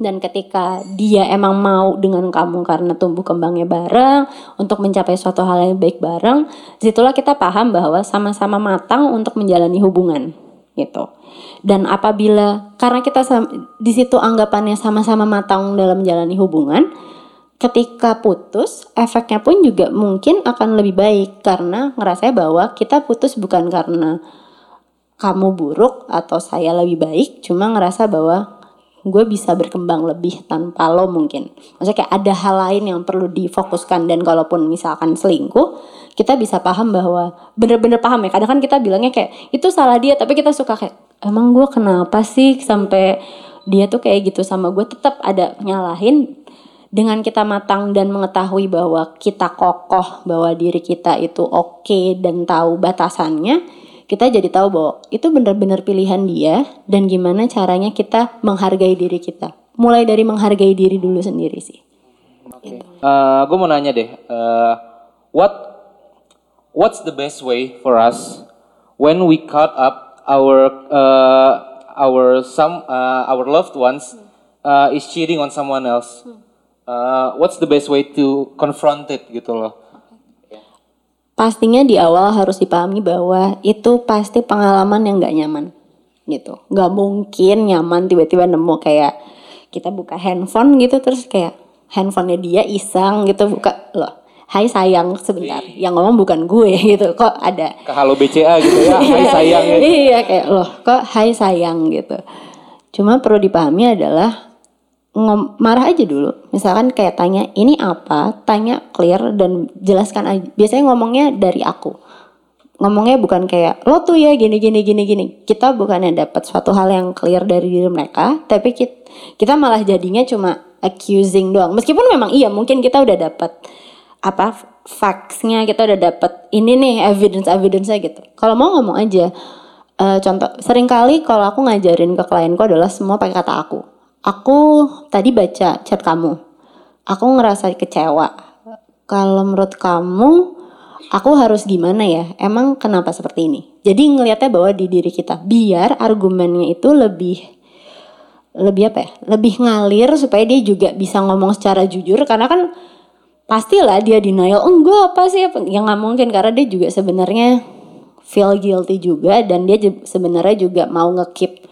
dan ketika dia emang mau dengan kamu karena tumbuh kembangnya bareng untuk mencapai suatu hal yang baik bareng di situlah kita paham bahwa sama-sama matang untuk menjalani hubungan gitu. Dan apabila karena kita di situ anggapannya sama-sama matang dalam menjalani hubungan ketika putus, efeknya pun juga mungkin akan lebih baik karena ngerasa bahwa kita putus bukan karena kamu buruk atau saya lebih baik, cuma ngerasa bahwa gue bisa berkembang lebih tanpa lo mungkin. Maksudnya kayak ada hal lain yang perlu difokuskan dan kalaupun misalkan selingkuh, kita bisa paham bahwa bener-bener paham ya. Kadang kan kita bilangnya kayak itu salah dia, tapi kita suka kayak emang gue kenapa sih sampai dia tuh kayak gitu sama gue tetap ada nyalahin dengan kita matang dan mengetahui bahwa kita kokoh bahwa diri kita itu oke okay dan tahu batasannya kita jadi tahu bahwa itu benar-benar pilihan dia dan gimana caranya kita menghargai diri kita mulai dari menghargai diri dulu sendiri sih okay. uh, eh, gue mau nanya deh uh, what what's the best way for us when we cut up our uh, our some uh, our loved ones uh, is cheating on someone else uh, what's the best way to confront it gitu loh? Pastinya di awal harus dipahami bahwa itu pasti pengalaman yang nggak nyaman gitu. Nggak mungkin nyaman tiba-tiba nemu kayak kita buka handphone gitu terus kayak handphonenya dia iseng gitu buka loh. Hai sayang sebentar, yang ngomong bukan gue gitu. Kok ada ke halo BCA gitu ya, hai sayang ya. iya kayak loh, kok hai sayang gitu. Cuma perlu dipahami adalah ngom marah aja dulu. Misalkan kayak tanya ini apa, tanya clear dan jelaskan aja. Biasanya ngomongnya dari aku. Ngomongnya bukan kayak lo tuh ya gini gini gini gini. Kita bukannya dapat suatu hal yang clear dari diri mereka, tapi kita, malah jadinya cuma accusing doang. Meskipun memang iya mungkin kita udah dapat apa factsnya kita udah dapat ini nih evidence evidence gitu. Kalau mau ngomong aja. Uh, contoh sering kali kalau aku ngajarin ke klienku adalah semua pakai kata aku Aku tadi baca chat kamu. Aku ngerasa kecewa. Kalau menurut kamu, aku harus gimana ya? Emang kenapa seperti ini? Jadi ngelihatnya bahwa di diri kita, biar argumennya itu lebih lebih apa ya? Lebih ngalir supaya dia juga bisa ngomong secara jujur karena kan pastilah dia denial enggak apa sih yang nggak mungkin karena dia juga sebenarnya feel guilty juga dan dia sebenarnya juga mau ngekip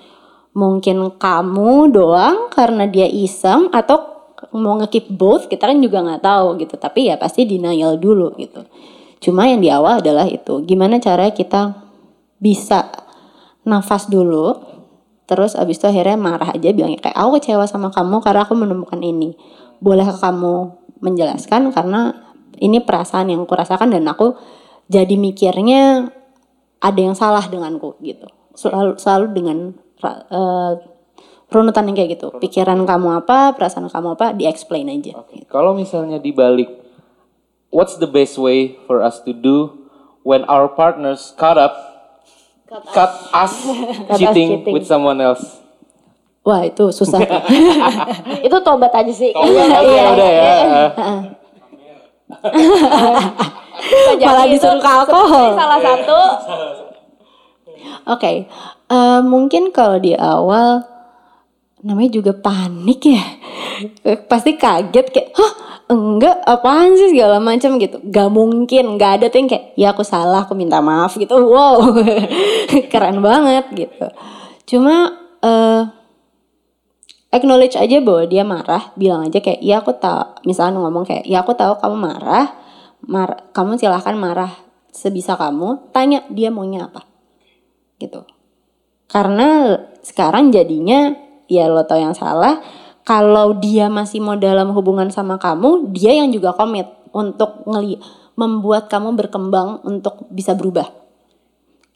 mungkin kamu doang karena dia iseng atau mau ngekip both kita kan juga nggak tahu gitu. Tapi ya pasti denial dulu gitu. Cuma yang di awal adalah itu. Gimana cara kita bisa nafas dulu terus abis itu akhirnya marah aja bilangnya kayak aku kecewa sama kamu karena aku menemukan ini. Boleh kamu menjelaskan? Karena ini perasaan yang aku rasakan dan aku jadi mikirnya ada yang salah denganku gitu. Selalu selalu dengan uh, runutan yang kayak gitu. Pikiran kamu apa, perasaan kamu apa, di-explain aja. Okay. Kalau misalnya dibalik, what's the best way for us to do when our partners cut up, cut, cut us, cheating, cheating with someone else? Wah itu susah. itu tobat aja sih. Tobat aja iya, udah ya. Malah disuruh ke alkohol. Salah satu Oke, okay. Uh, eh, mungkin kalau di awal namanya juga panik ya, pasti kaget kayak, hah enggak apaan sih segala macam gitu, gak mungkin, gak ada tuh yang kayak, ya aku salah, aku minta maaf gitu, wow, keren banget gitu. Cuma uh, acknowledge aja bahwa dia marah, bilang aja kayak, ya aku tahu, misalnya ngomong kayak, ya aku tahu kamu marah, mar kamu silahkan marah sebisa kamu, tanya dia maunya apa gitu. Karena sekarang jadinya ya lo tau yang salah, kalau dia masih mau dalam hubungan sama kamu, dia yang juga komit untuk ngeli membuat kamu berkembang untuk bisa berubah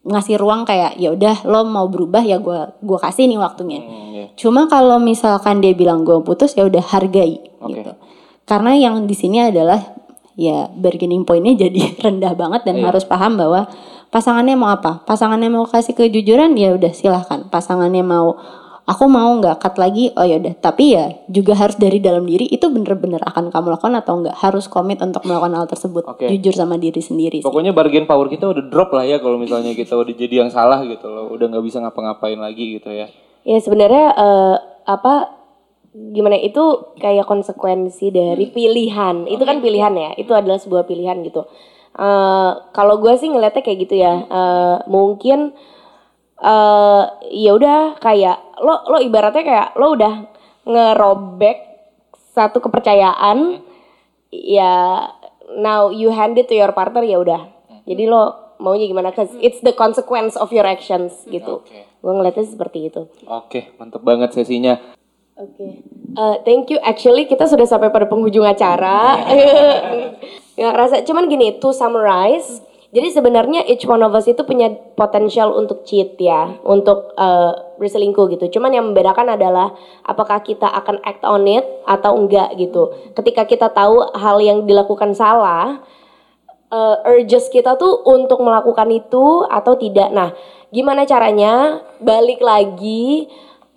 ngasih ruang kayak ya udah lo mau berubah ya gue gua kasih nih waktunya Hmm, iya. cuma kalau misalkan dia bilang gue putus ya udah hargai Oke. gitu karena yang di sini adalah ya bargaining pointnya jadi rendah banget dan Iya. harus paham bahwa pasangannya mau apa pasangannya mau kasih kejujuran ya udah silahkan pasangannya mau aku mau nggak cut lagi oh ya udah tapi ya juga harus dari dalam diri itu bener-bener akan kamu lakukan atau nggak harus komit untuk melakukan hal tersebut Oke. jujur sama diri sendiri sih. Pokoknya bargain power kita udah drop lah ya kalau misalnya kita udah jadi yang salah gitu loh, udah nggak bisa ngapa-ngapain lagi gitu ya. Ya sebenarnya eh, apa gimana itu kayak konsekuensi dari pilihan. Itu kan pilihan ya. Itu adalah sebuah pilihan gitu. Eh kalau gue sih ngeliatnya kayak gitu ya. Eh, mungkin eh ya udah kayak lo lo ibaratnya kayak lo udah ngerobek satu kepercayaan ya now you hand it to your partner ya udah. Jadi lo maunya gimana? Cause it's the consequence of your actions gitu. Oke. Gue ngeliatnya seperti itu. Oke, mantep banget sesinya. Oke. Uh, thank you. Actually kita sudah sampai pada penghujung acara. Nggak rasa. Cuman gini, to summarize. Jadi sebenarnya each one of us itu punya potensial untuk cheat ya, untuk uh, berselingkuh gitu. Cuman yang membedakan adalah apakah kita akan act on it atau enggak gitu. Ketika kita tahu hal yang dilakukan salah, uh, urges kita tuh untuk melakukan itu atau tidak. Nah, gimana caranya? Balik lagi,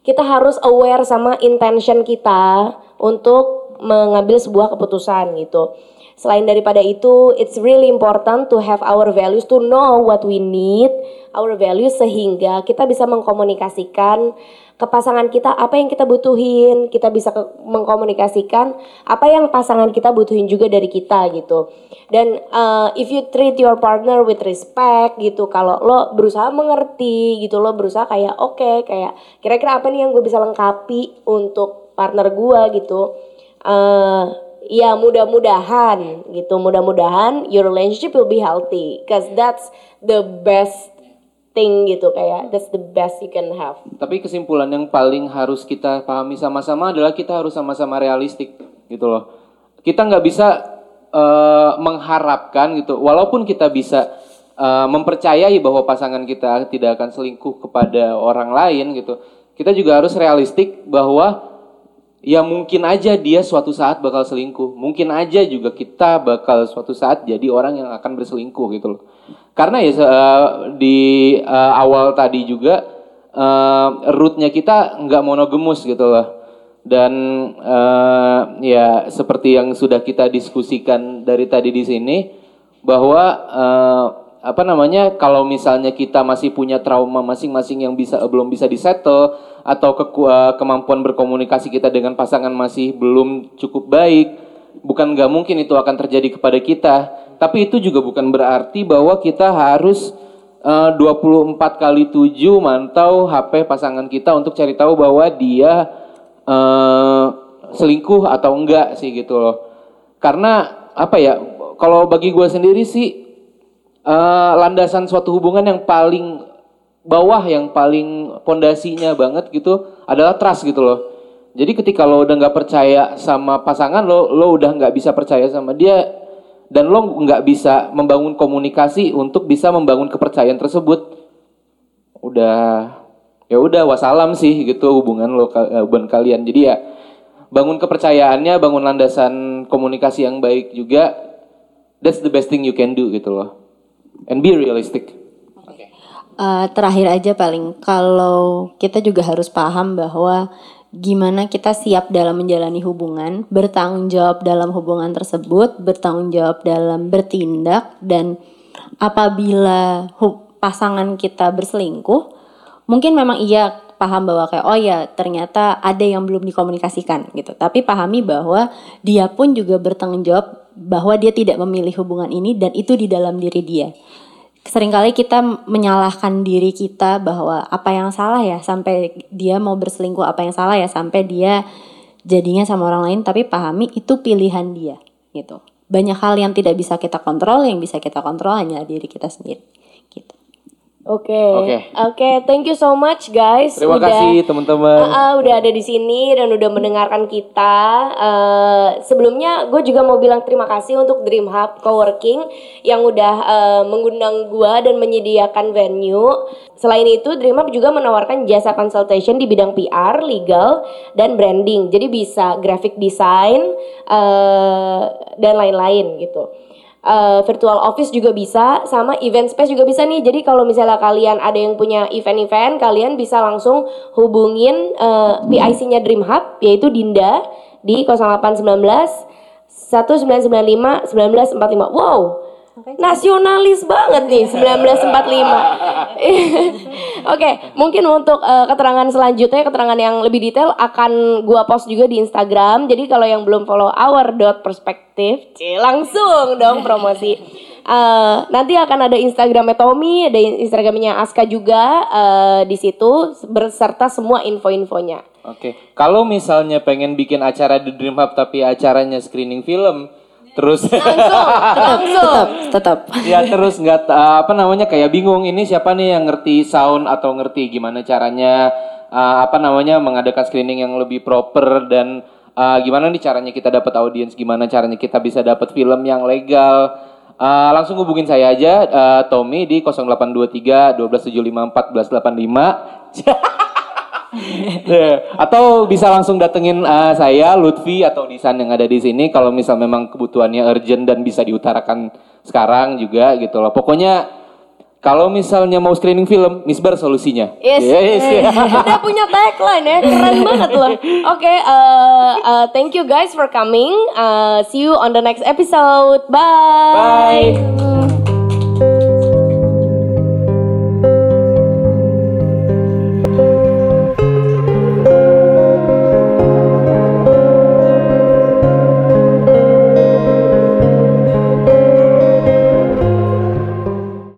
kita harus aware sama intention kita untuk mengambil sebuah keputusan gitu. Selain daripada itu, it's really important to have our values, to know what we need, our values sehingga kita bisa mengkomunikasikan ke pasangan kita apa yang kita butuhin, kita bisa mengkomunikasikan apa yang pasangan kita butuhin juga dari kita gitu. Dan uh, if you treat your partner with respect gitu, kalau lo berusaha mengerti gitu, lo berusaha kayak oke, kayak kira-kira apa nih yang gue bisa lengkapi untuk partner gue gitu. eh ya mudah-mudahan gitu, mudah-mudahan your relationship will be healthy, cause that's the best thing gitu kayak that's the best you can have. Tapi kesimpulan yang paling harus kita pahami sama-sama adalah kita harus sama-sama realistik gitu loh. Kita nggak bisa eh, mengharapkan gitu, walaupun kita bisa eh, mempercayai bahwa pasangan kita tidak akan selingkuh kepada orang lain gitu. Kita juga harus realistik bahwa ya mungkin aja dia suatu saat bakal selingkuh. Mungkin aja juga kita bakal suatu saat jadi orang yang akan berselingkuh gitu loh. Karena ya eh, di eh, awal tadi juga eh, rootnya kita nggak monogemus gitu loh. Dan eh, ya seperti yang sudah kita diskusikan dari tadi di sini bahwa eh, apa namanya kalau misalnya kita masih punya trauma masing-masing yang bisa belum bisa disettle atau keku- eh, kemampuan berkomunikasi kita dengan pasangan masih belum cukup baik bukan nggak mungkin itu akan terjadi kepada kita. Tapi itu juga bukan berarti bahwa kita harus eh, 24 kali 7 mantau HP pasangan kita untuk cari tahu bahwa dia eh, selingkuh atau enggak sih gitu loh. Karena apa ya kalau bagi gue sendiri sih eh, landasan suatu hubungan yang paling bawah yang paling pondasinya banget gitu adalah trust gitu loh. Jadi ketika lo udah nggak percaya sama pasangan lo, lo udah nggak bisa percaya sama dia dan lo nggak bisa membangun komunikasi untuk bisa membangun kepercayaan tersebut. Udah ya udah wassalam sih gitu hubungan lo eh, hubungan kalian. Jadi ya bangun kepercayaannya, bangun landasan komunikasi yang baik juga. That's the best thing you can do gitu loh. And be realistic. Eh, terakhir aja paling kalau kita juga harus paham bahwa gimana kita siap dalam menjalani hubungan, bertanggung jawab dalam hubungan tersebut, bertanggung jawab dalam bertindak dan apabila pasangan kita berselingkuh, mungkin memang iya paham bahwa kayak oh ya ternyata ada yang belum dikomunikasikan gitu. Tapi pahami bahwa dia pun juga bertanggung jawab bahwa dia tidak memilih hubungan ini dan itu di dalam diri dia. Seringkali kita menyalahkan diri kita bahwa apa yang salah ya sampai dia mau berselingkuh apa yang salah ya sampai dia jadinya sama orang lain tapi pahami itu pilihan dia gitu. Banyak hal yang tidak bisa kita kontrol yang bisa kita kontrol hanya diri kita sendiri Oke. Oke. Oke, thank you so much guys. Terima udah, kasih teman-teman. Ah, ah, udah ada di sini dan udah mendengarkan kita. Eh, sebelumnya gue juga mau bilang terima kasih untuk Dream Hub Coworking yang udah eh, mengundang gue dan menyediakan venue. Selain itu, Dream Hub juga menawarkan jasa consultation di bidang PR, legal, dan branding. Jadi bisa graphic design eh, dan lain-lain gitu. Eh, virtual office juga bisa sama event space juga bisa nih. Jadi kalau misalnya kalian ada yang punya event-event kalian bisa langsung hubungin eh, PIC-nya Dream Hub yaitu Dinda di 0819 1995 1945 wow nasionalis banget nih 1945 Oke, mungkin untuk eh, keterangan selanjutnya, keterangan yang lebih detail akan gua post juga di Instagram. Jadi kalau yang belum follow our dot perspektif, cie, langsung dong promosi. Eh, nanti akan ada Instagramnya Tommy, ada Instagramnya Aska juga eh, di situ berserta semua info-infonya. Oke, kalau misalnya pengen bikin acara di Dream Hub tapi acaranya screening film, terus Langsung. Tetap, tetap. ya terus nggak apa namanya kayak bingung ini siapa nih yang ngerti sound atau ngerti gimana caranya uh, apa namanya mengadakan screening yang lebih proper dan uh, gimana nih caranya kita dapat audiens, gimana caranya kita bisa dapat film yang legal. Uh, langsung hubungin saya aja uh, Tommy di 0823 1275 1485. Ya, atau bisa langsung datengin uh, saya Lutfi atau Disan yang ada di sini kalau misal memang kebutuhannya urgent dan bisa diutarakan sekarang juga gitu loh. Pokoknya kalau misalnya mau screening film, Misbar solusinya. Yes. Yes. Udah punya tagline ya, keren banget loh. Oke, uh, uh, thank you guys for coming. Uh, see you on the next episode. Bye. Bye.